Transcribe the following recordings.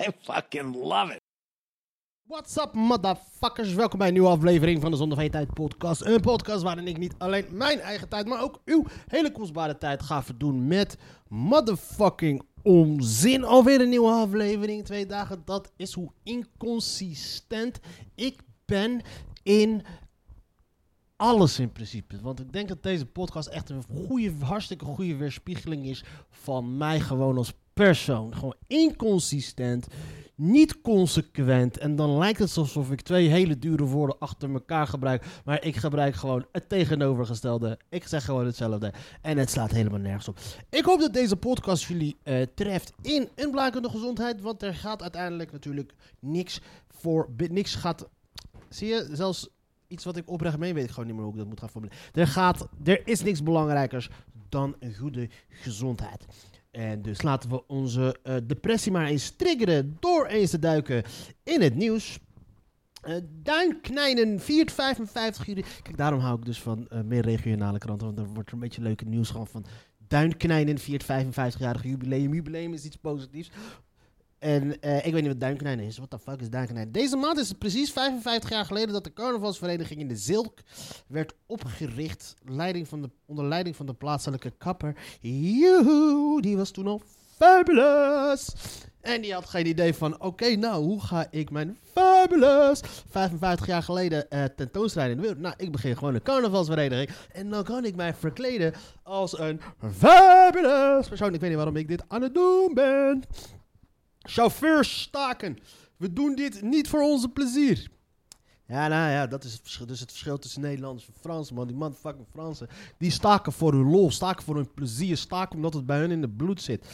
I fucking love it. What's up, motherfuckers? Welkom bij een nieuwe aflevering van de Zonde van podcast. Een podcast waarin ik niet alleen mijn eigen tijd, maar ook uw hele kostbare tijd ga verdoen met motherfucking onzin. Alweer een nieuwe aflevering, twee dagen. Dat is hoe inconsistent ik ben in alles in principe. Want ik denk dat deze podcast echt een goede, hartstikke goede weerspiegeling is van mij gewoon als persoon. Gewoon inconsistent, niet consequent. En dan lijkt het alsof ik twee hele dure woorden achter elkaar gebruik. Maar ik gebruik gewoon het tegenovergestelde. Ik zeg gewoon hetzelfde. En het slaat helemaal nergens op. Ik hoop dat deze podcast jullie eh, treft in een blakende gezondheid. Want er gaat uiteindelijk natuurlijk niks voor. Niks gaat. Zie je, zelfs iets wat ik oprecht meen, weet ik gewoon niet meer hoe ik dat moet gaan formuleren. Er, gaat, er is niks belangrijkers dan een goede gezondheid. En dus laten we onze eh, depressie maar eens triggeren door eens te duiken in het nieuws. Eh Duinknijnen viert 55 juli. Kijk, daarom hou ik dus van eh, meer regionale kranten. Want dan wordt er een beetje leuke nieuws van... Duinknijnen viert 55-jarig jubileum. Jubileum is iets positiefs. En eh, ik weet niet wat Duinknijnen is. What the fuck is Duinknijnen? Deze maand is het precies 55 jaar geleden dat de carnavalsvereniging in de Zilk werd opgericht. Leiding van de, onder leiding van de plaatselijke kapper. Joehoe, die was toen al fabulous. En die had geen idee van, oké, nou, hoe ga ik mijn fabulous 55 jaar geleden eh tentoonstrijden in de wereld? Nou, ik begin gewoon een carnavalsvereniging. En dan kan ik mij verkleden als een fabulous persoon. Ik weet niet waarom ik dit aan het doen ben. Chauffeurs staken. We doen dit niet voor onze plezier. Ja, nou ja, dat is het verschil. Dus het verschil tussen Nederlanders en Fransen, man. Die motherfucking Fransen, die staken voor hun lol, staken voor hun plezier, staken omdat het bij hun in het bloed zit.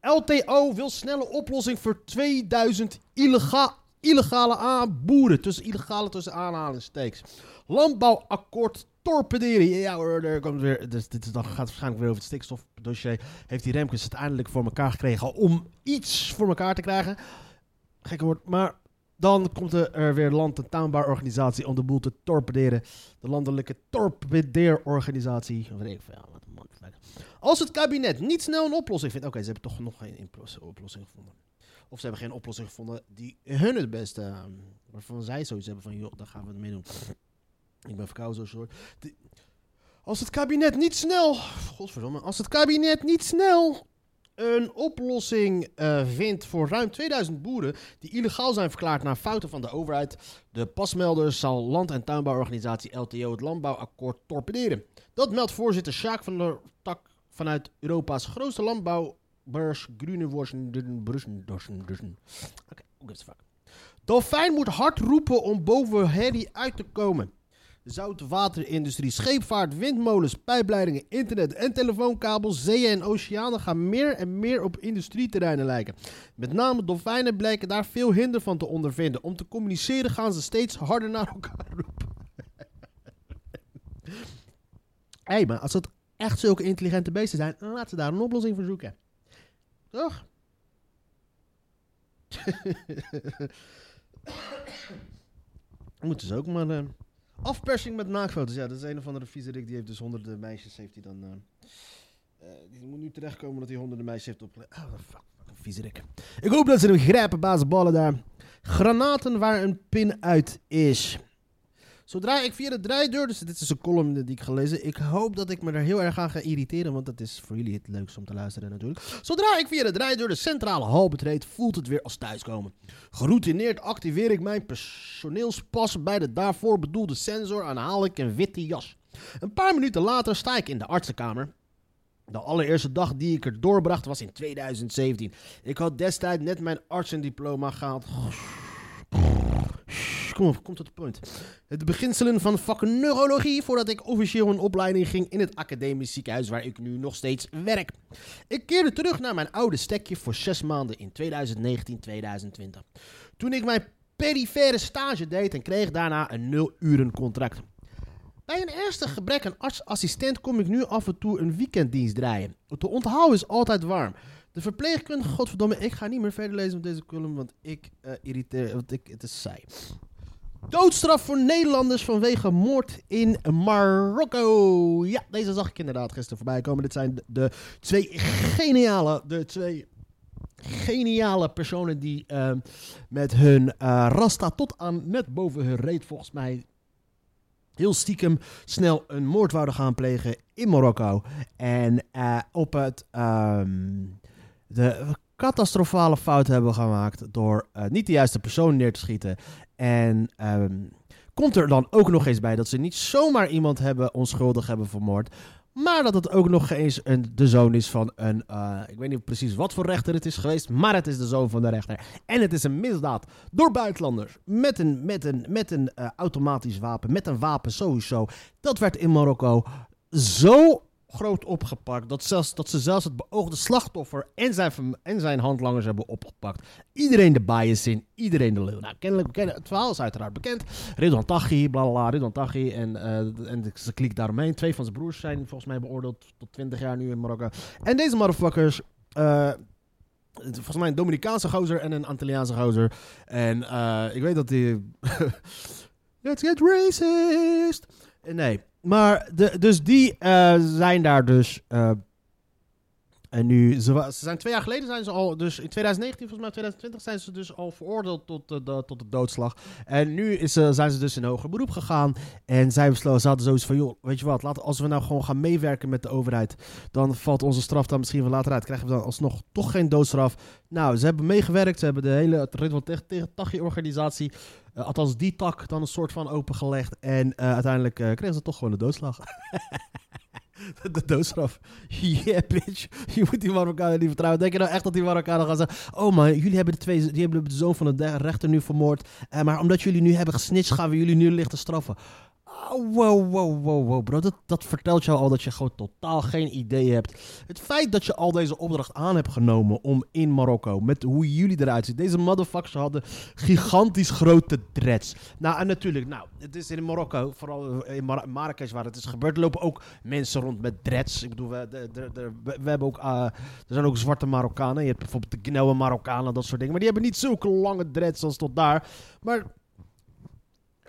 LTO wil snelle oplossing voor 2000 illega illegale aan boeren. Tussen illegale tussen aanhalingstekens. Landbouwakkoord torpederen. Ja hoor, er komt weer. Dus dit is dan gaat waarschijnlijk weer over het stikstofdossier. Heeft die Remkes het eindelijk voor elkaar gekregen om iets voor elkaar te krijgen. Gekke woord, maar dan komt er weer land- en tuinbouworganisatie om de boel te torpederen. De landelijke torpedeerorganisatie. Als het kabinet niet snel een oplossing vindt. Oké, ze hebben toch nog geen oplossing gevonden. Of ze hebben geen oplossing gevonden die hun het beste. uh, waarvan zij zoiets hebben van, joh, daar gaan we het mee doen. Ik ben verkouden zo Als het kabinet niet snel. Godverdomme. Als het kabinet niet snel een oplossing eh, vindt voor ruim 2000 boeren die illegaal zijn verklaard na fouten van de overheid. De pasmelders zal land- en tuinbouworganisatie LTO het landbouwakkoord torpederen. Dat meldt voorzitter Sjaak van der Tak vanuit Europa's grootste landbouwbeurs Gruneworsen. Oké, who gives a fuck. Dolfijn moet hard roepen om boven herrie uit te komen. Zoutwaterindustrie, scheepvaart, windmolens, pijpleidingen, internet en telefoonkabels, zeeën en oceanen gaan meer en meer op industrieterreinen lijken. Met name dolfijnen blijken daar veel hinder van te ondervinden. Om te communiceren gaan ze steeds harder naar elkaar roepen. Hé, hey, maar als het echt zulke intelligente beesten zijn, laten ze daar een oplossing voor zoeken. Toch? Moeten ze ook maar... eh, Afpersing met naakfoto's. Ja, dat is een of andere viezerik. Die heeft dus honderden meisjes. Heeft hij dan... eh, eh, die moet nu terechtkomen dat hij honderden meisjes heeft opgelegd. Oh, fuck. fuck, Viezerik. Ik hoop dat ze hem grijpen, bazenballen daar. Granaten waar een pin uit is. Zodra ik via de draaideur... Dus dit is een column die ik ga lezen. Ik hoop dat ik me er heel erg aan ga irriteren. Want dat is voor jullie het leukste om te luisteren natuurlijk. Zodra ik via de draaideur de centrale hal betreed... voelt het weer als thuiskomen. Geroutineerd activeer ik mijn personeelspas bij de daarvoor bedoelde sensor en haal ik een witte jas. Een paar minuten later sta ik in de artsenkamer. De allereerste dag die ik er doorbracht was in 2017. Ik had destijds net mijn artsendiploma gehaald. Kom op, kom tot de punt. De beginselen van fucking neurologie voordat ik officieel een opleiding ging in het academisch ziekenhuis waar ik nu nog steeds werk. Ik keerde terug naar mijn oude stekje voor zes maanden in 2019-2020. Toen ik mijn perifere stage deed en kreeg daarna een nul-uren contract. Bij een ernstig gebrek aan artsassistent kom ik nu af en toe een weekenddienst draaien. De onthouden is altijd warm. De verpleegkundige, godverdomme, ik ga niet meer verder lezen met deze column, want ik uh, irriteer, want ik, het is saai. Doodstraf voor Nederlanders vanwege moord in Marokko. Ja, deze zag ik inderdaad gisteren voorbij komen. Dit zijn de, twee geniale, de twee geniale personen die uh, met hun uh, rasta tot aan net boven hun reet volgens mij heel stiekem snel een moord wouden gaan plegen in Marokko. En uh, op het um, de catastrofale fout hebben gemaakt door uh, niet de juiste persoon neer te schieten. En um, komt er dan ook nog eens bij dat ze niet zomaar iemand hebben onschuldig hebben vermoord. Maar dat het ook nog eens een, de zoon is van een. Uh, ik weet niet precies wat voor rechter het is geweest. Maar het is de zoon van de rechter. En het is een misdaad door buitenlanders. Met een, met een, met een uh, automatisch wapen. Met een wapen sowieso. Dat werd in Marokko zo groot opgepakt. Dat, zelfs, dat ze zelfs het beoogde slachtoffer en zijn, en zijn handlangers hebben opgepakt. Iedereen de bias in, iedereen de leeuw. Nou, kennelijk, ken, het verhaal is uiteraard bekend. Ridwan Taghi, bla bla Ridwan Taghi en, uh, en ze kliek daaromheen. Twee van zijn broers zijn volgens mij beoordeeld tot 20 jaar nu in Marokko. En deze motherfuckers... Uh, volgens mij een Dominicaanse gozer en een Antilliaanse gozer. En uh, ik weet dat die... Let's get racist! Nee, maar de, dus die uh, zijn daar dus. Uh, en nu, ze, zijn twee jaar geleden zijn ze al, dus in 2019, volgens mij 2020, zijn ze dus al veroordeeld tot de, tot de doodslag. En nu is, uh, zijn ze dus in hoger beroep gegaan. En zij besloten, ze hadden zoiets van, joh, weet je wat, laten, als we nou gewoon gaan meewerken met de overheid, dan valt onze straf dan misschien wel later uit. Krijgen we dan alsnog toch geen doodstraf. Nou, ze hebben meegewerkt, ze hebben de hele Ridwan tegen Tachi-organisatie uh, althans, die tak dan een soort van opengelegd. En uh, uiteindelijk uh, kregen ze toch gewoon de doodslag. de, doodstraf. Yeah, bitch. Je moet die Marokkanen niet vertrouwen. Denk je nou echt dat die Marokkanen gaan zeggen... Oh, maar jullie hebben de, twee, die hebben de zoon van de rechter nu vermoord. maar omdat jullie nu hebben gesnitcht... gaan we jullie nu lichten straffen. Wow, wow, wow, bro. Dat, dat vertelt jou al dat je gewoon totaal geen idee hebt. Het feit dat je al deze opdracht aan hebt genomen om in Marokko, met hoe jullie eruit zien. Deze motherfuckers hadden gigantisch grote dreads. Nou, en natuurlijk, nou, het is in Marokko, vooral in Mar Marrakesh waar het is gebeurd, lopen ook mensen rond met dreads. Ik bedoel, we, de, de, de, we hebben ook, uh, er zijn ook zwarte Marokkanen. Je hebt bijvoorbeeld de Gneeuwe Marokkanen, dat soort dingen. Maar die hebben niet zulke lange dreads als tot daar. Maar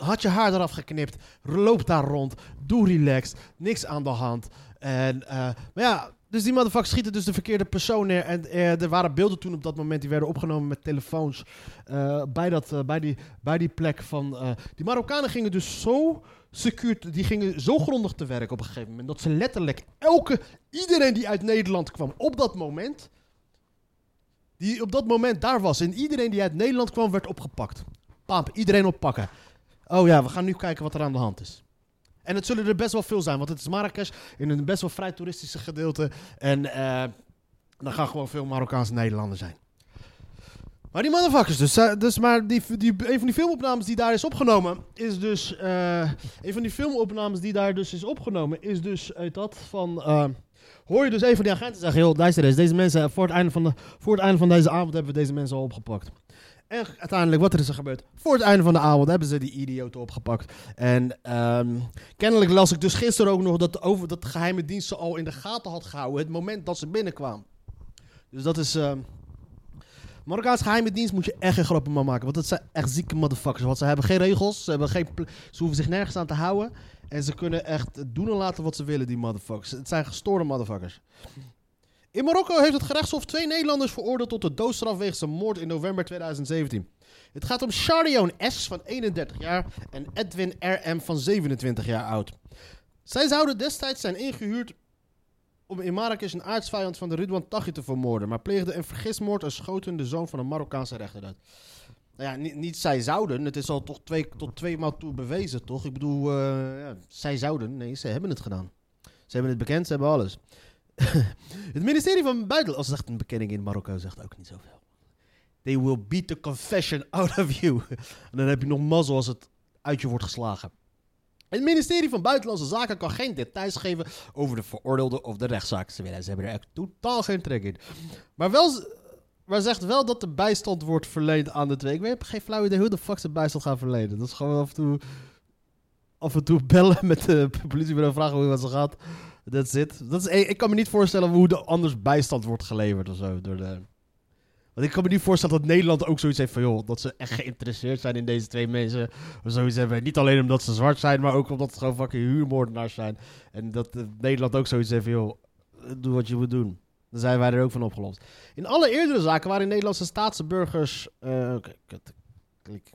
had je haar eraf geknipt, loop daar rond, doe relaxed, niks aan de hand. En, uh, maar ja, dus die motherfuckers schieten dus de verkeerde persoon neer. En uh, er waren beelden toen op dat moment die werden opgenomen met telefoons uh, bij, dat, bij, die, bij die plek van... die Marokkanen gingen dus zo secuur, die gingen zo grondig te werk op een gegeven moment... dat ze letterlijk elke, iedereen die uit Nederland kwam op dat moment... die op dat moment daar was en iedereen die uit Nederland kwam werd opgepakt. Pamp, iedereen oppakken. Oh ja, we gaan nu kijken wat er aan de hand is. En het zullen er best wel veel zijn, want het is Marrakesh in een best wel vrij toeristische gedeelte. En uh, dan gaan gewoon veel Marokkaanse Nederlanders zijn. Maar die motherfuckers dus. dus maar die, die, een van die filmopnames die daar is opgenomen is dus... Uh, een van die filmopnames die daar dus is opgenomen is dus uit dat van... Hoor je dus een van die agenten zeggen... Joh, luister eens, deze mensen... Voor het, einde van de, voor het einde van deze avond hebben we deze mensen al opgepakt. En uiteindelijk, wat er is er gebeurd? Voor het einde van de avond hebben ze die idioten opgepakt. En um, kennelijk las ik dus gisteren ook nog dat, over, dat de geheime dienst ze al in de gaten had gehouden. Het moment dat ze binnenkwamen. Dus dat is... Um, Marokkaanse geheime dienst moet je echt geen grappen maar maken. Want dat zijn echt zieke motherfuckers. Want ze hebben geen regels. Ze, hebben geen ze hoeven zich nergens aan te houden. En ze kunnen echt doen en laten wat ze willen, die motherfuckers. Het zijn gestoorde motherfuckers. In Marokko heeft het gerechtshof twee Nederlanders veroordeeld tot de doodstraf wegens een moord in november 2017. Het gaat om Charlion S. van 31 jaar en Edwin R.M. van 27 jaar oud. Zij zouden destijds zijn ingehuurd om in Marrakesh een aardsvijand van de Ridwan Taghi te vermoorden, maar pleegden een vergismoord en schoten de zoon van een Marokkaanse rechter uit. Nou ja, niet, niet, zij zouden, het is al toch twee, tot twee maal toe bewezen, toch? Ik bedoel, uh, ja, zij zouden, nee, ze hebben het gedaan. Ze hebben het bekend, ze hebben alles. het ministerie van Buitenlandse... Zegt een bekenning in Marokko zegt ook niet zoveel. They will beat the confession out of you. en dan heb je nog mazzel als het uit je wordt geslagen. Het ministerie van Buitenlandse Zaken kan geen details geven over de veroordeelde of de rechtszaak. Ze, hebben er echt totaal geen trek in. Maar, wel, maar zegt wel dat de bijstand wordt verleend aan de twee. Ik weet geen flauw idee hoe de fuck ze bijstand gaan verlenen. Dat is gewoon af en toe, af en toe bellen met de politiebureau vragen hoe het ze gaat. That's it. Dat is, ik kan me niet voorstellen hoe er anders bijstand wordt geleverd of zo. Door de... Want ik kan me niet voorstellen dat Nederland ook zoiets heeft van... joh, dat ze echt geïnteresseerd zijn in deze twee mensen. Of zoiets hebben. Niet alleen omdat ze zwart zijn, maar ook omdat het gewoon fucking huurmoordenaars zijn. En dat eh, Nederland ook zoiets heeft van... joh, doe wat je moet doen. Dan zijn wij er ook van opgelost. In alle eerdere zaken waarin Nederlandse staatsburgers... eh, Oké, kut.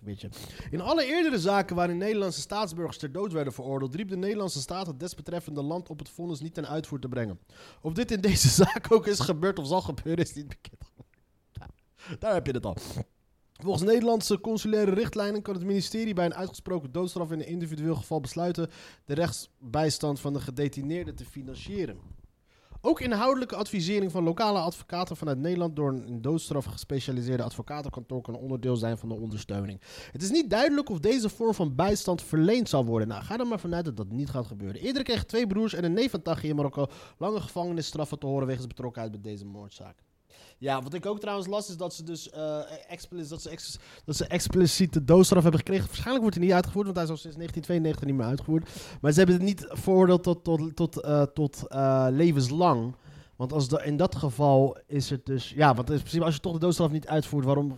Beetje. In alle eerdere zaken waarin Nederlandse staatsburgers ter dood werden veroordeeld... riep de Nederlandse staat het desbetreffende land op het vonnis niet ten uitvoer te brengen. Of dit in deze zaak ook is gebeurd of zal gebeuren, is niet bekend. Daar heb je het al. Volgens Nederlandse consulaire richtlijnen kan het ministerie bij een uitgesproken doodstraf in een individueel geval besluiten de rechtsbijstand van de gedetineerde te financieren. Ook inhoudelijke advisering van lokale advocaten vanuit Nederland door een in doodstraf gespecialiseerde advocatenkantoor kan onderdeel zijn van de ondersteuning. Het is niet duidelijk of deze vorm van bijstand verleend zal worden. Nou, ga er maar vanuit dat dat niet gaat gebeuren. Eerder kregen twee broers en een neef van Taghi in Marokko lange gevangenisstraffen te horen wegens betrokkenheid bij deze moordzaak. Ja, wat ik ook trouwens las is dat ze dus expliciet, dat ze ex, dat ze expliciete doodstraf hebben gekregen. Waarschijnlijk wordt hij niet uitgevoerd, want hij is al sinds 1992 niet meer uitgevoerd. Maar ze hebben het niet veroordeeld tot, tot, tot, eh, tot eh, levenslang. Want als da- in dat geval is het dus... Ja, want in principe als je toch de doodstraf niet uitvoert, waarom,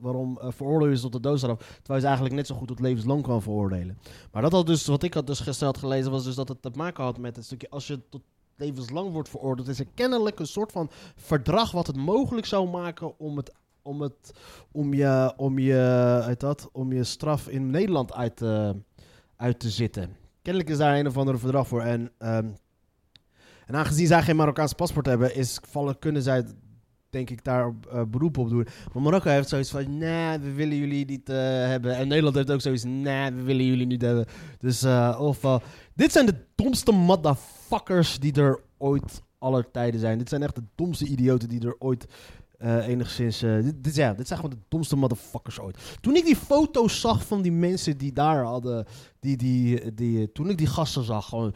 waarom veroordeel je ze tot de doodstraf? Terwijl je ze eigenlijk net zo goed tot levenslang kan veroordelen. Maar dat had dus, wat ik had dus gesteld gelezen, was dus dat het te maken had met het stukje... Als je tot levenslang wordt veroordeeld, is er kennelijk een soort van verdrag wat het mogelijk zou maken om het om het om je om je uit dat om je straf in Nederland uit te, uit te zitten. Kennelijk is daar een of ander verdrag voor en ehm, en aangezien zij geen Marokkaans paspoort hebben, is vallen kunnen zij denk ik daar eh, beroep op doen. Maar Marokko heeft zoiets van, nee, we willen jullie niet eh, hebben. En Nederland heeft ook zoiets, nee, we willen jullie niet hebben. Dus eh of eh, dit zijn de domste motherfuckers die er ooit aller tijden zijn. Dit zijn echt de domste idioten die er ooit eh, enigszins... eh, dit, dit, ja, dit zijn gewoon de domste motherfuckers ooit. Toen ik die foto's zag van die mensen die daar hadden... Die, die, die, toen ik die gasten zag, gewoon...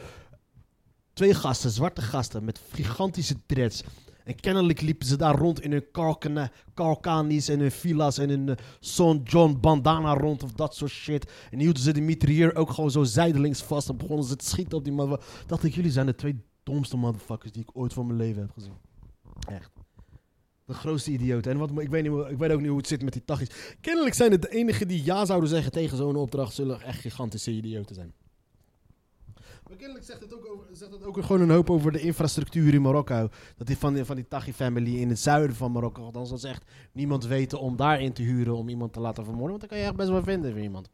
Twee gasten, zwarte gasten met gigantische dreads. En kennelijk liepen ze daar rond in hun kalkana- kalkanis en hun villa's en hun eh, Son John bandana rond of dat soort shit. En hielden ze de mitrailleur ook gewoon zo zijdelings vast en begonnen ze te schieten op die man. Dacht ik, jullie zijn de twee domste motherfuckers die ik ooit van mijn leven heb gezien. Echt. De grootste idioten. En wat, ik, weet niet, ik weet ook niet hoe het zit met die tachis. Kennelijk zijn het de enigen die ja zouden zeggen tegen zo'n opdracht, zullen echt gigantische idioten zijn. Maar kennelijk zegt het, ook zegt het ook gewoon een hoop over de infrastructuur in Marokko. Dat die van, die- van die Taghi-family in het zuiden van Marokko, althans dat echt niemand weten om daarin te huren om iemand te laten vermoorden. Want dan kan je echt best wel vinden voor iemand.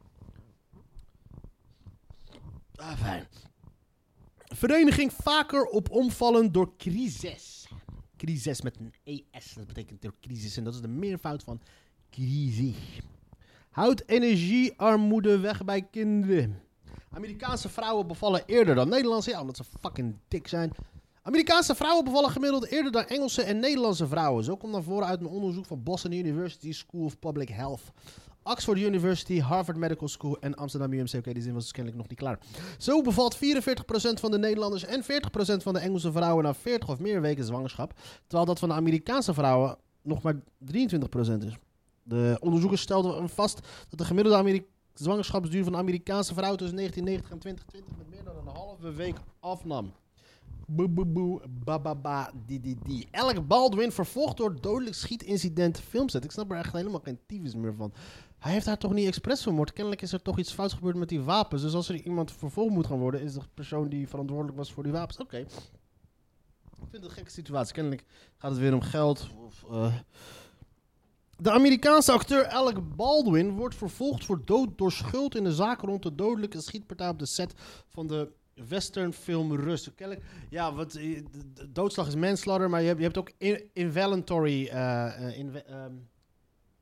Ah, fijn. Vereniging vaker op omvallen door crisis. Crisis met een ES, dat betekent door crisis. En dat is de meervoud van crisis. Houdt energiearmoede weg bij kinderen. Amerikaanse vrouwen bevallen eerder dan Nederlandse. Ja, omdat ze fucking dik zijn. Amerikaanse vrouwen bevallen gemiddeld eerder dan Engelse en Nederlandse vrouwen. Zo komt naar voren uit een onderzoek van Boston University School of Public Health. Oxford University, Harvard Medical School en Amsterdam UMC. Oké, die zin was dus kennelijk nog niet klaar. Zo bevalt 44% van de Nederlanders en 40% van de Engelse vrouwen na 40 of meer weken zwangerschap. Terwijl dat van de Amerikaanse vrouwen nog maar 23% is. De onderzoekers stelden vast dat de gemiddelde Ameri- zwangerschapsduur van Amerikaanse vrouw tussen 1990 en 2020 met meer dan een halve week afnam. Boe boe boe, ba di di di. Alec Baldwin vervolgd door dodelijk schietincident filmset. Ik snap er echt helemaal geen tyfus meer van. Hij heeft haar toch niet expres vermoord? Kennelijk is er toch iets fouts gebeurd met die wapens. Dus als er iemand vervolgd moet gaan worden, is de persoon die verantwoordelijk was voor die wapens. Oké. Ik vind het een gekke situatie. Kennelijk gaat het weer om geld. Of, eh, De Amerikaanse acteur Alec Baldwin wordt vervolgd voor dood door schuld in de zaak rond de dodelijke schietpartij op de set van de westernfilm Rust. Ja, wat, eh, doodslag is manslaughter, maar je hebt, je hebt ook in, involuntary, eh, eh, inve- ehm,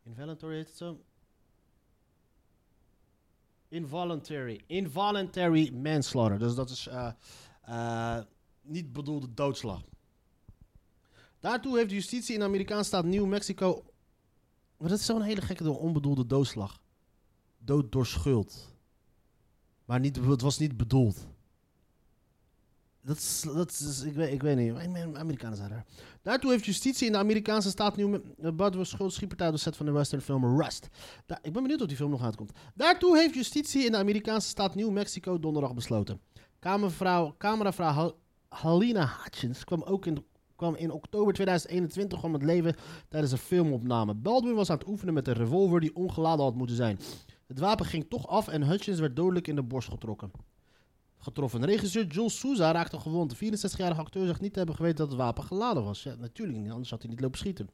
involuntary heet het zo? Involuntary, involuntary manslaughter. Dus dat is niet bedoelde doodslag. Daartoe heeft de justitie in de Amerikaanse staat New Mexico Maar dat is zo'n hele gekke onbedoelde doodslag. Dood door schuld. Maar niet, het was niet bedoeld. Dat is, dat is ik, weet, ik weet niet. Amerikanen zijn er. Daartoe heeft justitie in de Amerikaanse staat New Bud schuld schietpartij de set van de western film Rust. Ik ben benieuwd of die film nog uitkomt. Daartoe heeft justitie in de Amerikaanse staat New Mexico donderdag besloten. Kamervrouw, cameravrouw Hal- Halina Hutchins kwam ook in, kwam in oktober 2021 om het leven tijdens een filmopname. Baldwin was aan het oefenen met een revolver die ongeladen had moeten zijn. Het wapen ging toch af en Hutchins werd dodelijk in de borst getrokken. Getroffen. Regisseur Jules Souza raakte gewond. De 64-jarige acteur zegt niet te hebben geweten dat het wapen geladen was. Ja, natuurlijk niet, anders had hij niet lopen schieten.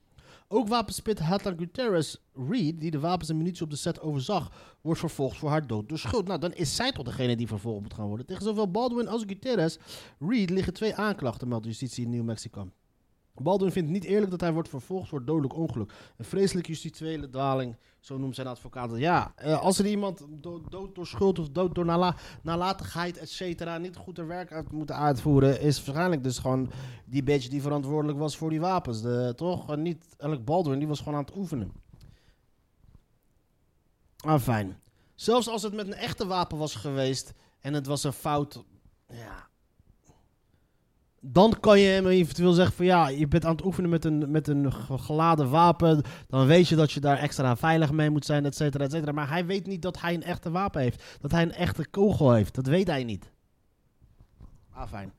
Ook wapenspit Hatla Gutierrez Reed, die de wapens en munitie op de set overzag, wordt vervolgd voor haar dood door schuld. Nou, dan is zij toch degene die vervolgd moet gaan worden. Tegen zowel Baldwin als Gutierrez Reed liggen twee aanklachten, meldt justitie in New Mexico. Baldwin vindt niet eerlijk dat hij wordt vervolgd voor dodelijk ongeluk. Een vreselijke justitiële dwaling, zo noemt zijn advocaat. Ja, eh, als er iemand do- dood door schuld of dood door nala nalatigheid, et cetera, niet goed haar werk uit moeten uitvoeren, is waarschijnlijk dus gewoon die bitch die verantwoordelijk was voor die wapens. De, toch? Niet Alec Baldwin, die was gewoon aan het oefenen. Ah, fijn. Zelfs als het met een echte wapen was geweest en het was een fout, ja, dan kan je hem eventueel zeggen van ja, je bent aan het oefenen met een, met een ge- geladen wapen. Dan weet je dat je daar extra veilig mee moet zijn, et cetera, et cetera. Maar hij weet niet dat hij een echte wapen heeft. Dat hij een echte kogel heeft. Dat weet hij niet. Ah, fijn.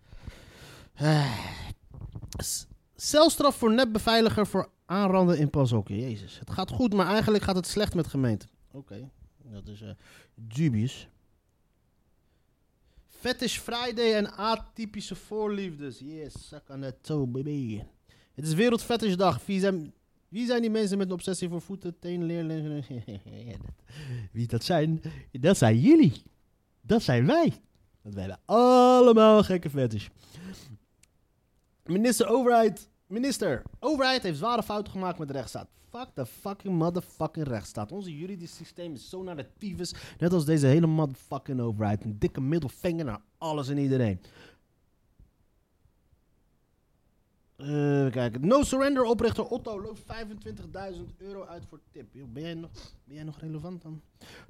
S- Celstraf voor nepbeveiliger voor aanranden in Pasokje. Jezus. Het gaat goed, maar eigenlijk gaat het slecht met gemeente. Oké, dat is eh, dubious. Fetish Friday en atypische voorliefdes. Yes, suck on that toe, baby. Het is Wereld Fetishdag. Wie zijn, wie zijn die mensen met een obsessie voor voeten, tenen, leerlingen? Wie dat zijn? Dat zijn jullie. Dat zijn wij. Want wij hebben allemaal gekke fetish. Minister Overheid. Minister, overheid heeft zware fouten gemaakt met de rechtsstaat. Fuck the fucking motherfucking rechtsstaat. Onze juridisch systeem is zo naar de tyfus. Net als deze hele motherfucking overheid. Een dikke middelvinger naar alles en iedereen. Even kijken. No Surrender oprichter Otto loopt 25.000 euro uit voor tip. Ben, jij nog, ben jij nog relevant dan?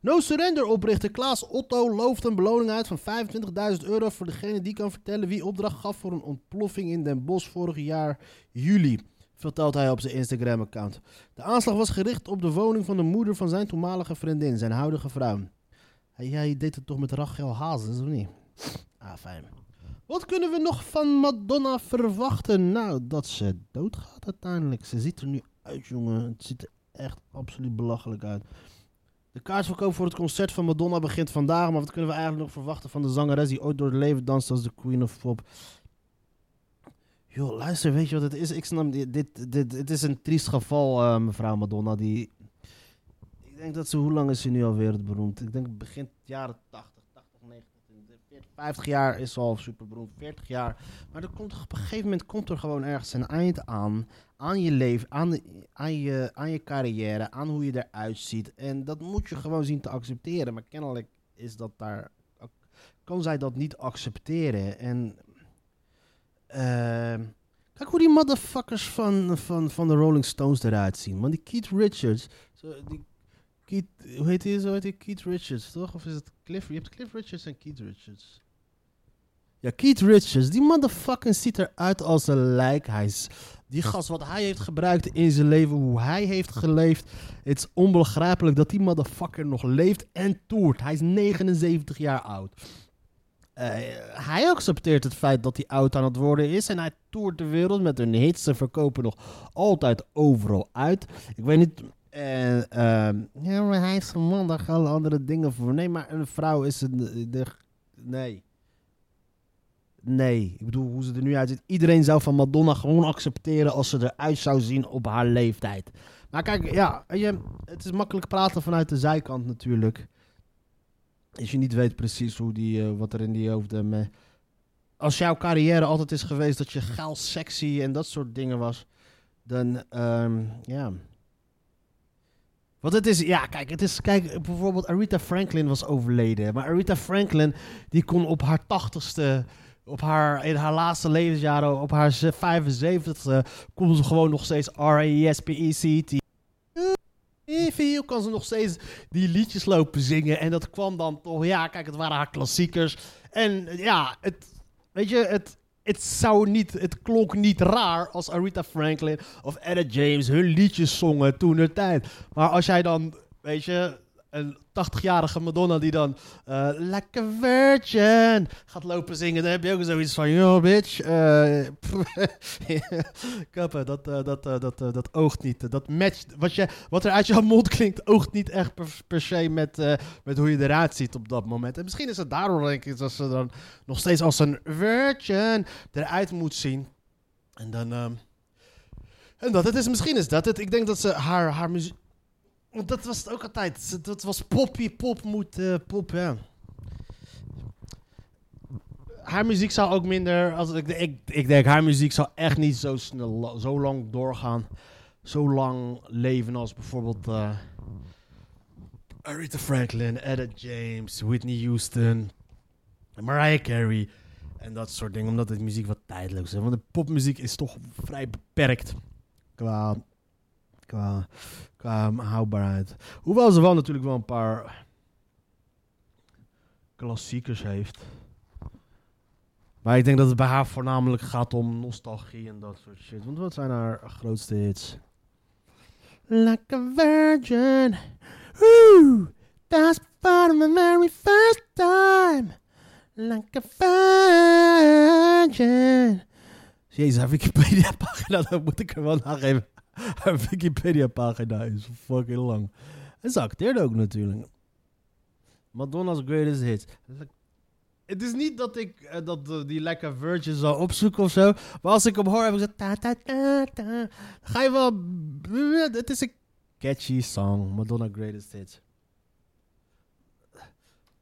No Surrender oprichter Klaas Otto looft een beloning uit van 25.000 euro voor degene die kan vertellen wie opdracht gaf voor een ontploffing in Den Bosch vorig jaar juli. Vertelt hij op zijn Instagram-account. De aanslag was gericht op de woning van de moeder van zijn toenmalige vriendin, zijn huidige vrouw. Jij deed het toch met Rachel Hazes, of niet? Ah, fijn. Wat kunnen we nog van Madonna verwachten? Nou, dat ze doodgaat uiteindelijk. Ze ziet er nu uit, jongen. Het ziet er echt absoluut belachelijk uit. De kaartverkoop voor het concert van Madonna begint vandaag. Maar wat kunnen we eigenlijk nog verwachten van de zangeres die ooit door het leven danst als de Queen of Pop? Joh, luister, weet je wat het is? Ik snap dit. dit, dit het is een triest geval, eh, mevrouw Madonna. Die, ik denk dat ze, hoe lang is ze nu al wereldberoemd? Ik denk begin jaren 80, 80, 90, 40, 50 jaar is al super beroemd. 40 jaar. Maar er komt, op een gegeven moment komt er gewoon ergens een eind aan. Aan je leven, aan, aan, je, aan je carrière, aan hoe je eruit ziet. En dat moet je gewoon zien te accepteren. Maar kennelijk is dat daar. Kan zij dat niet accepteren? En. ehm, kijk hoe die motherfuckers van, van, van de Rolling Stones eruit zien. Man, die Keith Richards. Die Keith, hoe heet hij? Zo heet hij Keith Richards, toch? Of is het Cliff? Je hebt Cliff Richards en Keith Richards. Ja, Keith Richards. Die motherfucker ziet eruit als een lijk. Hij is, die gast wat hij heeft gebruikt in zijn leven, hoe hij heeft geleefd. Het is onbegrijpelijk dat die motherfucker nog leeft en toert. Hij is 79 jaar oud. Eh, hij accepteert het feit dat hij oud aan het worden is. En hij toert de wereld met hun hits. Ze verkopen nog altijd overal uit. Ik weet niet. En, ehm, ja, maar hij is een man, daar gaan andere dingen voor. Nee, maar een vrouw is een. De, nee. Nee, ik bedoel hoe ze er nu uitziet. Iedereen zou van Madonna gewoon accepteren als ze eruit zou zien op haar leeftijd. Maar kijk, ja, je, het is makkelijk praten vanuit de zijkant natuurlijk. Als je niet weet precies hoe die, eh, wat er in die hoofden... me- Als jouw carrière altijd is geweest dat je gaal sexy en dat soort dingen was, dan, ehm, ja... Want het is, ja, kijk, het is, kijk, bijvoorbeeld Aretha Franklin was overleden. Maar Aretha Franklin, die kon op haar tachtigste, op haar, in haar laatste levensjaren, op haar 75ste, kon ze gewoon nog steeds R-A-S-P-E-C-T. veel kan ze nog steeds die liedjes lopen zingen. En dat kwam dan toch, ja, kijk, het waren haar klassiekers. En ja, het, weet je, het, het zou niet, het klonk niet raar als Aretha Franklin of Etta James hun liedjes zongen toen de tijd. Maar als jij dan, weet je, een 80-jarige Madonna die dan Like a Virgin gaat lopen zingen, dan heb je ook zoiets van, yo bitch, eh, kappen, dat, eh, dat, dat, dat oogt niet. Dat matcht, wat, je, wat er uit jouw mond klinkt, oogt niet echt per, se met, met hoe je eruit ziet op dat moment. En misschien is het daarom, denk ik, dat ze dan nog steeds als een virgin eruit moet zien. En dan... ehm, en dat het is, misschien is dat het. Ik denk dat ze haar, haar muziek... Want dat was het ook altijd. Dat was poppy, pop moet, eh, pop, ja. Haar muziek zou ook minder... Als ik, ik, ik denk, haar muziek zou echt niet zo snel, zo lang doorgaan. Zo lang leven als bijvoorbeeld... eh Aretha Franklin, Etta James, Whitney Houston, Mariah Carey en dat soort dingen. Omdat het muziek wat tijdloos is. Want de popmuziek is toch vrij beperkt qua, qua, qua houdbaarheid. Hoewel ze wel natuurlijk wel een paar klassiekers heeft. Maar ik denk dat het bij haar voornamelijk gaat om nostalgie en dat soort shit. Want wat zijn haar grootste hits? Like a virgin. Woo! That's part of my very first time. Like a virgin. Jezus, haar Wikipedia-pagina, dat moet ik er wel nageven. Haar Wikipedia-pagina is fucking lang. En ze ook natuurlijk. Madonna's Greatest Hits. Het is niet dat ik eh, dat, eh, die lekker virgin zou opzoeken of zo. Maar als ik hem hoor, heb ik. Ta, ta, ta, ta, ga je wel... Het is een catchy song. Madonna Greatest Hits.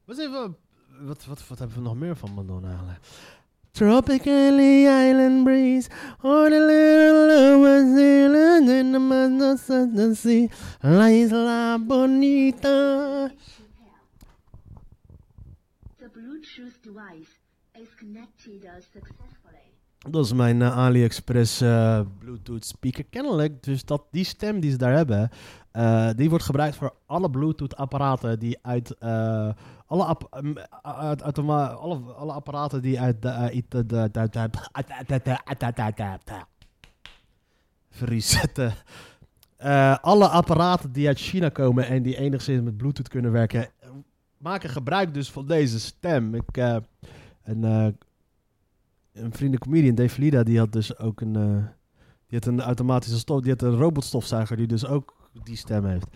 Wat, wat, wat, wat hebben we nog meer van Madonna eigenlijk? Tropically island breeze On a little over Zealand In the mind of Southern Sea La Isla Bonita The Bluetooth device is connected uh, successfully. Dat is mijn eh, AliExpress eh, Bluetooth speaker. Kennelijk, dus dat die stem die ze daar hebben, uh, die wordt gebruikt voor alle Bluetooth-apparaten die uit. Uh, alle, uit, uit, alle, apparaten die uit. Verzetten. Alle apparaten die uit China komen en die enigszins met Bluetooth kunnen werken, maken gebruik dus van deze stem. Ik, uh, een, uh, een vrienden comedian, Dave Lida, die had dus ook een, die had een automatische stof, die had een robotstofzuiger die dus ook die stem heeft.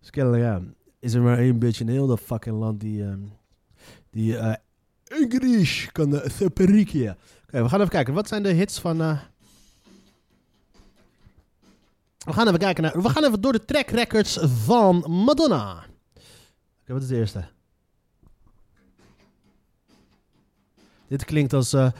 Dus kennelijk, is er maar één beetje in heel dat fucking land die, ehm, die eh English kan uh, spreken. Oké, we gaan even kijken. Wat zijn de hits van... eh, we gaan even kijken naar... We gaan even door de track records van Madonna. Oké, wat is de eerste? Dit klinkt als... eh,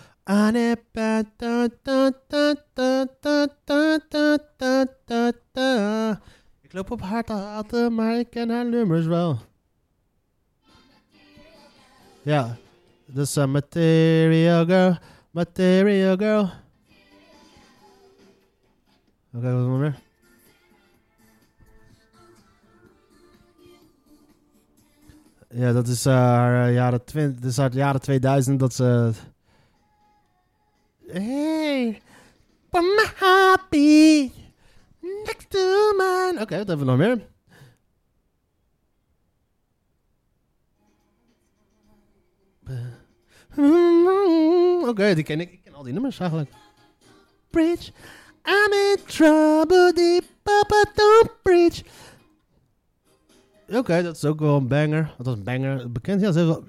ik loop op haar te haten, maar ik ken haar nummers wel. Ja, dat is een Material Girl, Material Girl. Oké, wat nog meer? Ja, dat is eh, haar eh, jaren 20, dat is haar jaren 2000 dat ze... Hey, heartbeat next Oké, wat hebben we nog meer? Hmm, Oké, die ken ik. Ik ken al die nummers eigenlijk. Bridge, I'm in trouble, deep papa don't bridge. Oké, dat is ook wel een banger. Dat was een banger. Bekend, ja, ze wel...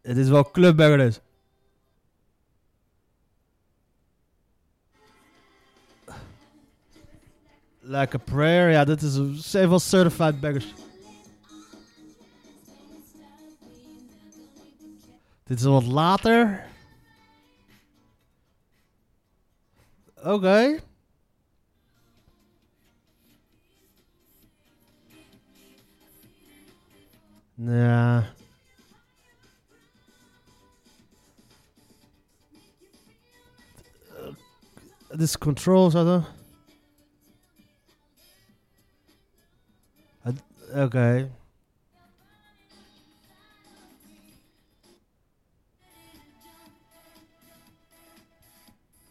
Het is wel clubbanger dus. Like a prayer, ja, dit is heeft certified bangers. Dit is wat later. Oké. Ja. Het is control, zo dan. Oké.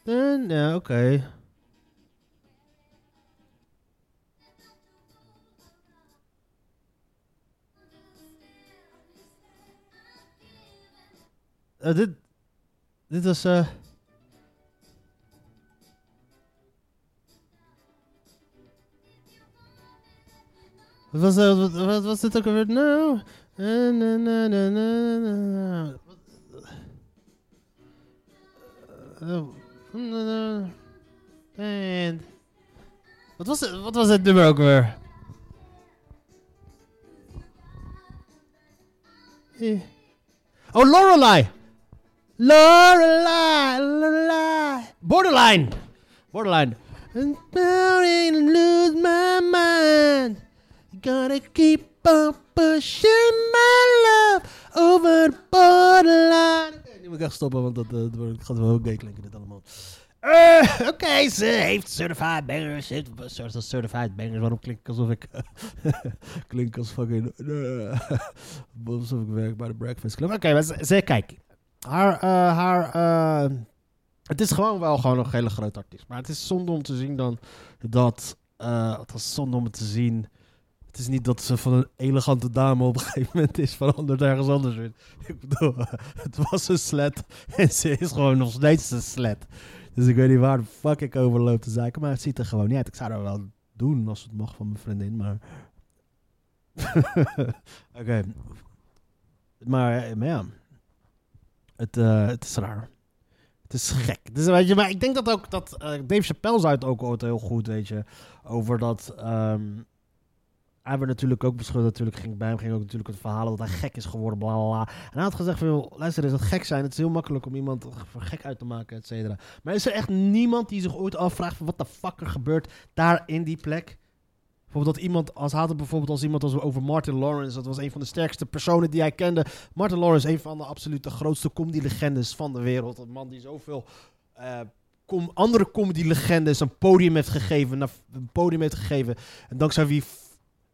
Eh, ja, oké. Eh, dit, dit was. Wat was, wat, wat was dit ook alweer? Nou. Na, na, na, na, na, na. Uh, en. Wat was, het, wat was het nummer ook weer? Oh, Lorelei! Lorelei! Lorelei! Borderline! Borderline. I'm lose my mind. Gotta keep on pushing my love over borderline. Oké, nu moet ik echt stoppen, want dat, eh, gaat wel gay klinken dit allemaal. Eh, Oké, ze heeft certified bangers. Heeft certified bangers. Waarom klink ik alsof ik... klink als fucking... eh, alsof ik werk bij de Breakfast Club. Oké, maar ze, ze- kijk. Haar... haar het is gewoon wel gewoon een hele grote artiest. Maar het is zonde om te zien dan dat... het is zonde om het te zien... Het is niet dat ze van een elegante dame op een gegeven moment is veranderd ergens anders. Ik bedoel, het was een slet en ze is gewoon nog steeds een slet. Dus ik weet niet waar de fuck ik over loop te zeiken, maar het ziet er gewoon niet uit. Ik zou dat wel doen als het mag van mijn vriendin, maar... Oké. Maar, eh, maar ja. Het, eh, het is raar. Het is gek. Het is, weet je, maar ik denk dat ook dat eh, Dave Chappelle zei het ook ooit heel goed, weet je, over dat. ehm, hij werd natuurlijk ook beschuldigd. Natuurlijk ging bij hem ging ook natuurlijk het verhaal dat hij gek is geworden, bla bla. En hij had gezegd van, joh, luister, is het gek zijn? Het is heel makkelijk om iemand voor gek uit te maken, et cetera. Maar is er echt niemand die zich ooit afvraagt van wat de fuck er gebeurt daar in die plek? Bijvoorbeeld dat iemand, als had het bijvoorbeeld als iemand als over Martin Lawrence, dat was een van de sterkste personen die hij kende. Martin Lawrence, een van de absolute grootste comedy-legendes van de wereld. Een man die zoveel eh, andere comedy-legendes een podium heeft gegeven, een podium heeft gegeven. En dankzij wie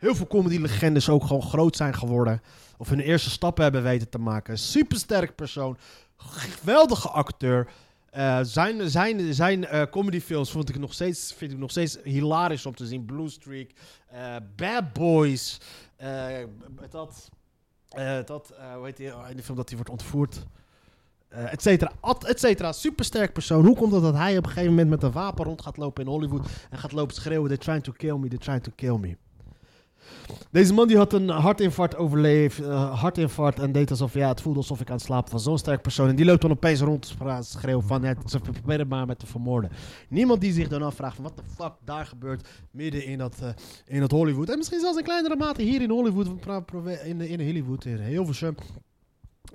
heel veel comedy-legendes ook gewoon groot zijn geworden. Of hun eerste stappen hebben weten te maken. Supersterk persoon, geweldige acteur. Eh, zijn zijn, zijn eh, comedyfilms vond ik nog steeds, vind ik nog steeds hilarisch om te zien. Blue Streak, eh, Bad Boys, dat, dat hoe heet die, oh, in de film dat hij wordt ontvoerd, eh et cetera, et cetera. Supersterk persoon. Hoe komt het dat hij op een gegeven moment met een wapen rond gaat lopen in Hollywood en gaat lopen schreeuwen, they're trying to kill me, they're trying to kill me. Deze man die had een hartinfarct overleefd, eh, hartinfarct en deed alsof, ja, het voelde alsof ik aan het slapen was. Zo'n sterk persoon. En die loopt dan opeens rond schreeuwen van, ja, ze proberen maar met te vermoorden. Niemand die zich dan afvraagt van, wat de fuck daar gebeurt midden in dat, eh, in dat Hollywood. En misschien zelfs in kleinere mate hier in Hollywood, in, in Hollywood, in Hilversum.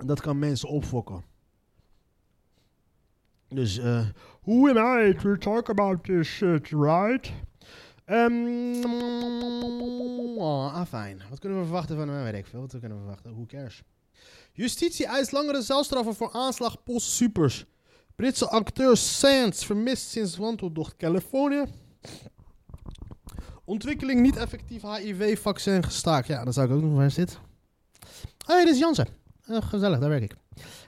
Dat kan mensen opfokken. Dus, who am I to talk about this shit, right? Ehm oh, ah. Wat kunnen we verwachten van hem? Weet ik veel. Wat kunnen we verwachten? Who cares? Justitie eist langere celstraffen voor aanslag post supers. Britse acteur Sands vermist sinds wandeltocht Californië. Ontwikkeling niet effectief HIV-vaccin gestaakt. Ja, dan zou ik ook nog waar zit. Oh, hey, dit is Jansen. Eh, gezellig, daar werk ik.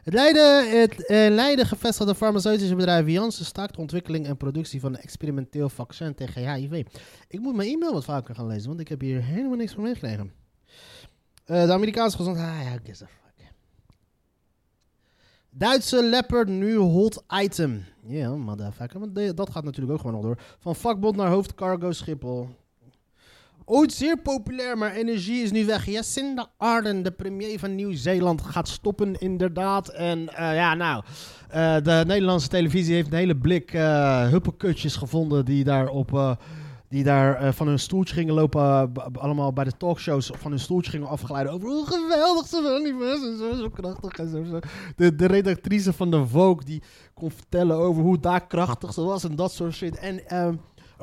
Het Leiden, het eh, gevestigde farmaceutische bedrijf Janssen staakt ontwikkeling en productie van een experimenteel vaccin tegen HIV. Ik moet mijn e-mail wat vaker gaan lezen, want ik heb hier helemaal niks van meegekregen. Eh, de Amerikaanse gezondheid. Ah. Duitse leopard nu hot item. Ja, yeah, motherfucker. Want dat gaat natuurlijk ook gewoon nog door. Van vakbond naar hoofdcargo Schiphol. Ooit zeer populair, maar energie is nu weg. Jacinda Ardern, de premier van Nieuw-Zeeland, gaat stoppen inderdaad. En eh, ja, nou, eh, de Nederlandse televisie heeft een hele blik huppelkutjes gevonden die daar, op, die daar van hun stoeltje gingen lopen. allemaal bij de talkshows van hun stoeltje gingen afgeleiden over hoe geweldig ze wel niet was en zo, zo krachtig en zo. zo. De, de redactrice van de Vogue die kon vertellen over hoe daar krachtig ze was en dat soort shit. En ehm,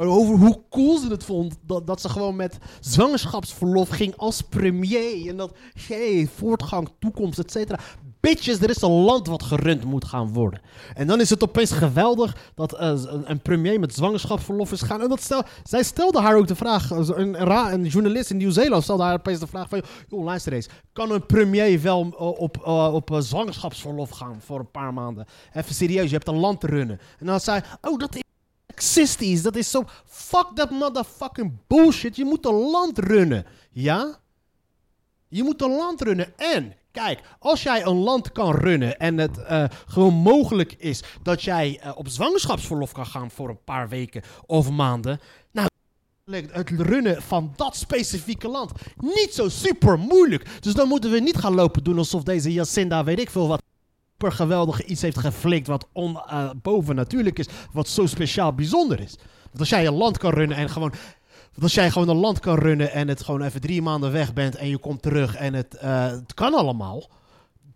over hoe cool ze het vond dat, dat ze gewoon met zwangerschapsverlof ging als premier. En dat, hey, voortgang, toekomst, et cetera. bitches, er is een land wat gerund moet gaan worden. En dan is het opeens geweldig dat eh, een, premier met zwangerschapsverlof is gaan. En dat zij stelde haar ook de vraag, eh, een, een, journalist in Nieuw-Zeeland stelde haar opeens de vraag van... Joh, luister eens, kan een premier wel eh, op, op zwangerschapsverlof gaan voor een paar maanden? Even serieus, je hebt een land te runnen. En dan zei oh, dat is sexistisch, dat is zo... Fuck that motherfucking bullshit, je moet een land runnen. Ja? Je moet een land runnen. En, kijk, als jij een land kan runnen en het eh, gewoon mogelijk is dat jij eh, op zwangerschapsverlof kan gaan voor een paar weken of maanden. Nou, het runnen van dat specifieke land niet zo super moeilijk. Dus dan moeten we niet gaan lopen doen alsof deze Jacinda, weet ik veel wat, super geweldig iets heeft geflikt wat on, eh, bovennatuurlijk is, wat zo speciaal bijzonder is. Want als jij een land kan runnen en gewoon als jij gewoon een land kan runnen en het gewoon even drie maanden weg bent en je komt terug en het, eh, het kan allemaal,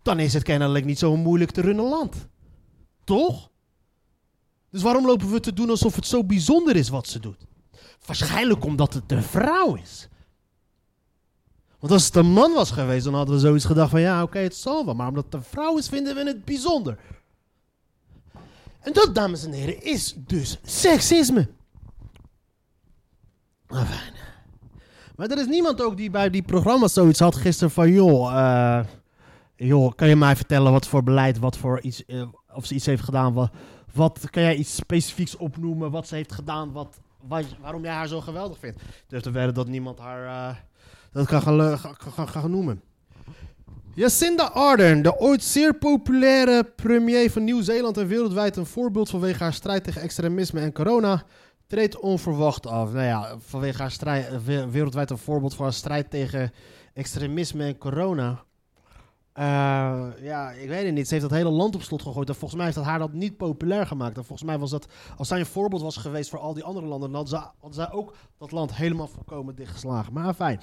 dan is het kennelijk niet zo moeilijk te runnen land. Toch? Dus waarom lopen we te doen alsof het zo bijzonder is wat ze doet? Waarschijnlijk omdat het een vrouw is. Want als het een man was geweest, dan hadden we zoiets gedacht van ja, oké, het zal wel. Maar omdat het een vrouw is, vinden we het bijzonder. En dat, dames en heren, is dus seksisme. Ah, fijn. Maar er is niemand ook die bij die programma's zoiets had gisteren van... joh, eh, joh kan je mij vertellen wat voor beleid, wat voor iets... eh, of ze iets heeft gedaan, wat, wat... Kan jij iets specifieks opnoemen wat ze heeft gedaan, wat, waarom jij haar zo geweldig vindt? Durf te wedden dat niemand haar... eh, dat kan gaan, gaan noemen. Jacinda Ardern, de ooit zeer populaire premier van Nieuw-Zeeland en wereldwijd een voorbeeld vanwege haar strijd tegen extremisme en corona, treedt onverwacht af. Nou ja, vanwege haar strijd, we- wereldwijd een voorbeeld voor haar strijd tegen extremisme en corona. Eh, ja, ik weet het niet. Ze heeft dat hele land op slot gegooid. En volgens mij heeft dat haar dat niet populair gemaakt. En volgens mij was dat, als zij een voorbeeld was geweest voor al die andere landen, dan ze, hadden zij ook dat land helemaal volkomen dichtgeslagen. Maar fijn.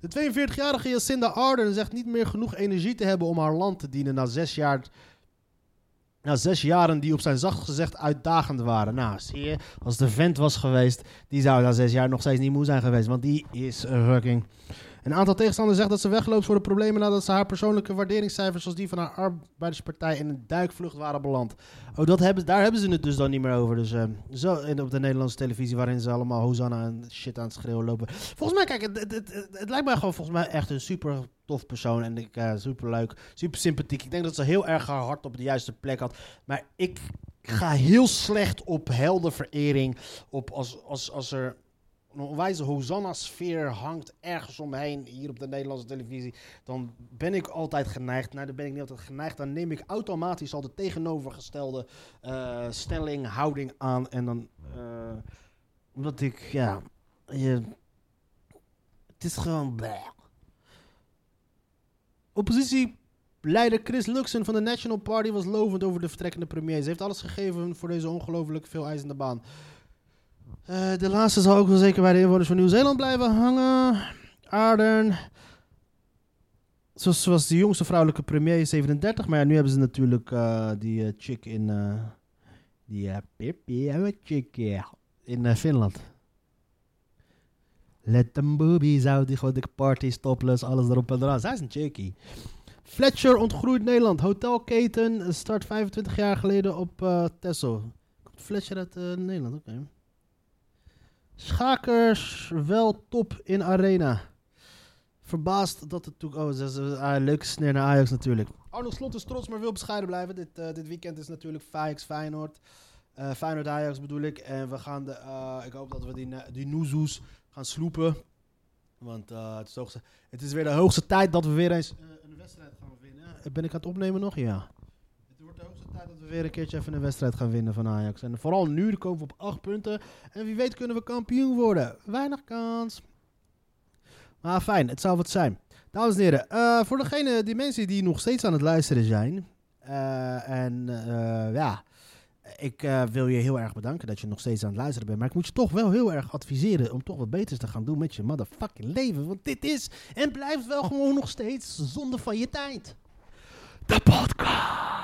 De 42-jarige Jacinda Ardern zegt niet meer genoeg energie te hebben om haar land te dienen na zes jaar. Na zes jaren die op zijn zacht gezegd uitdagend waren. Nou, zie je, als de vent was geweest, die zou na zes jaar nog steeds niet moe zijn geweest. Want die is fucking. Een aantal tegenstanders zegt dat ze wegloopt voor de problemen nadat ze haar persoonlijke waarderingscijfers, zoals die van haar arbeiderspartij, in een duikvlucht waren beland. Oh, dat hebben, daar hebben ze het dus dan niet meer over. Dus eh, zo in, op de Nederlandse televisie, waarin ze allemaal Hosanna en shit aan het schreeuwen lopen. Volgens mij, kijk, het, het, lijkt mij gewoon volgens mij echt een super tof persoon. En ik, eh, super leuk, super sympathiek. Ik denk dat ze heel erg haar hart op de juiste plek had. Maar ik ga heel slecht op heldenverering. Op als, als, als er een onwijze Hosanna-sfeer hangt ergens omheen hier op de Nederlandse televisie. Dan ben ik altijd geneigd. Nou, dan ben ik niet altijd geneigd. Dan neem ik automatisch al de tegenovergestelde eh, stelling, houding aan. En dan, eh, omdat ik, ja, je, het is gewoon bleh. Oppositieleider Chris Luxon van de National Party was lovend over de vertrekkende premier. Ze heeft alles gegeven voor deze ongelooflijk veel eisende baan. Eh, de laatste zal ook wel zeker bij de inwoners van Nieuw-Zeeland blijven hangen. Ardern. Zoals, zoals de jongste vrouwelijke premier, 37. Maar ja, nu hebben ze natuurlijk eh, die eh, chick in... die Pippi, chick, ja, in Finland. Let them boobies out, die de party, topless, alles erop en eraan. Zij is een chickie. Fletcher ontgroeit Nederland. Hotelketen start 25 jaar geleden op Texel. Komt Fletcher uit Nederland, oké. Schakers wel top in arena. Verbaasd dat het toe... Oh, dat is een ah, leuke sneer naar Ajax natuurlijk. Arnold Slot is trots, maar wil bescheiden blijven. Dit, eh, dit weekend is natuurlijk Ajax Feyenoord. Eh Feyenoord Ajax bedoel ik. En we gaan de... eh, ik hoop dat we die, die Noezoes gaan sloepen. Want het, is hoogste, het is weer de hoogste tijd dat we weer eens een wedstrijd gaan winnen. Ben ik aan het opnemen nog? Ja. Het wordt de hoogste dat we weer een keertje even een wedstrijd gaan winnen van Ajax. En vooral nu, komen we op 8 punten. En wie weet kunnen we kampioen worden. Weinig kans. Maar fijn, het zou wat zijn. Dames en heren, eh, voor degene, die mensen die nog steeds aan het luisteren zijn. eh, en eh, ja, ik wil je heel erg bedanken dat je nog steeds aan het luisteren bent. Maar ik moet je toch wel heel erg adviseren om toch wat beters te gaan doen met je motherfucking leven. Want dit is en blijft wel gewoon nog steeds zonde van je tijd. De podcast.